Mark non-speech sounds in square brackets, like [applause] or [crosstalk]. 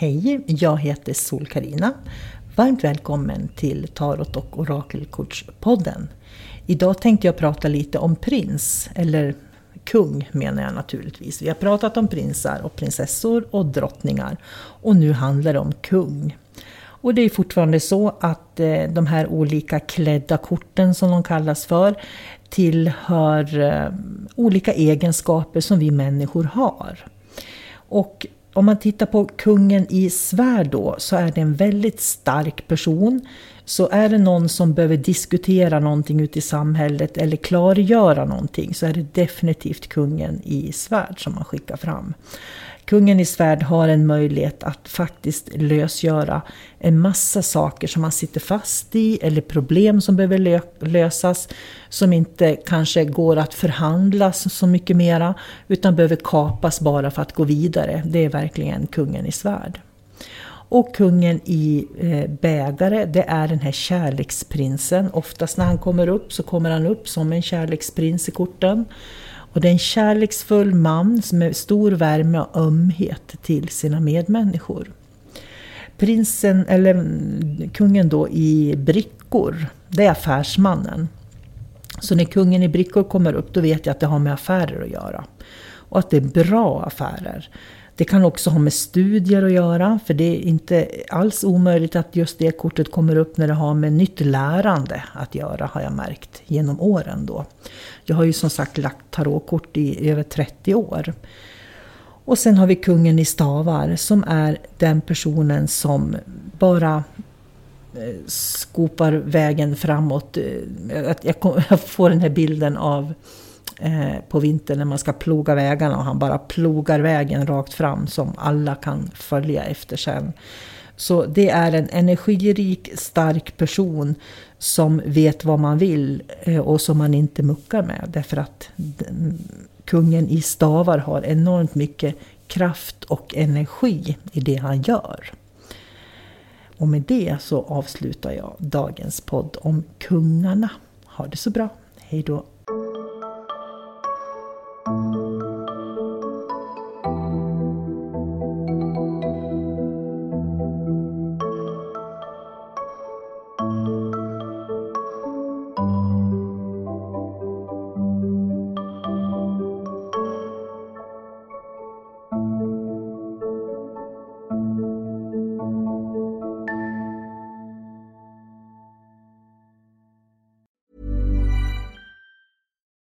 Hej, jag heter sol karina Varmt välkommen till Tarot och Orakelkortspodden. Idag tänkte jag prata lite om prins, eller kung menar jag naturligtvis. Vi har pratat om prinsar och prinsessor och drottningar och nu handlar det om kung. Och det är fortfarande så att eh, de här olika klädda korten som de kallas för tillhör eh, olika egenskaper som vi människor har. Och om man tittar på kungen i svärd då så är det en väldigt stark person. Så är det någon som behöver diskutera någonting ute i samhället eller klargöra någonting så är det definitivt kungen i svärd som man skickar fram. Kungen i svärd har en möjlighet att faktiskt lösgöra en massa saker som man sitter fast i eller problem som behöver lö lösas som inte kanske går att förhandlas så mycket mera utan behöver kapas bara för att gå vidare. Det är verkligen kungen i svärd. Och kungen i eh, bägare, det är den här kärleksprinsen. Oftast när han kommer upp så kommer han upp som en kärleksprins i korten. Och det är en kärleksfull man med stor värme och ömhet till sina medmänniskor. Prinsen, eller mm, kungen då i brickor, det är affärsmannen. Så när kungen i brickor kommer upp då vet jag att det har med affärer att göra. Och att det är bra affärer. Det kan också ha med studier att göra, för det är inte alls omöjligt att just det kortet kommer upp när det har med nytt lärande att göra, har jag märkt genom åren då. Jag har ju som sagt lagt tarotkort i över 30 år. Och sen har vi kungen i stavar som är den personen som bara eh, skopar vägen framåt. Eh, [laughs] jag får den här bilden av Eh, på vintern när man ska ploga vägarna och han bara plogar vägen rakt fram som alla kan följa efter sen. Så det är en energirik, stark person som vet vad man vill eh, och som man inte muckar med. Därför att kungen i stavar har enormt mycket kraft och energi i det han gör. Och med det så avslutar jag dagens podd om kungarna. Ha det så bra. Hej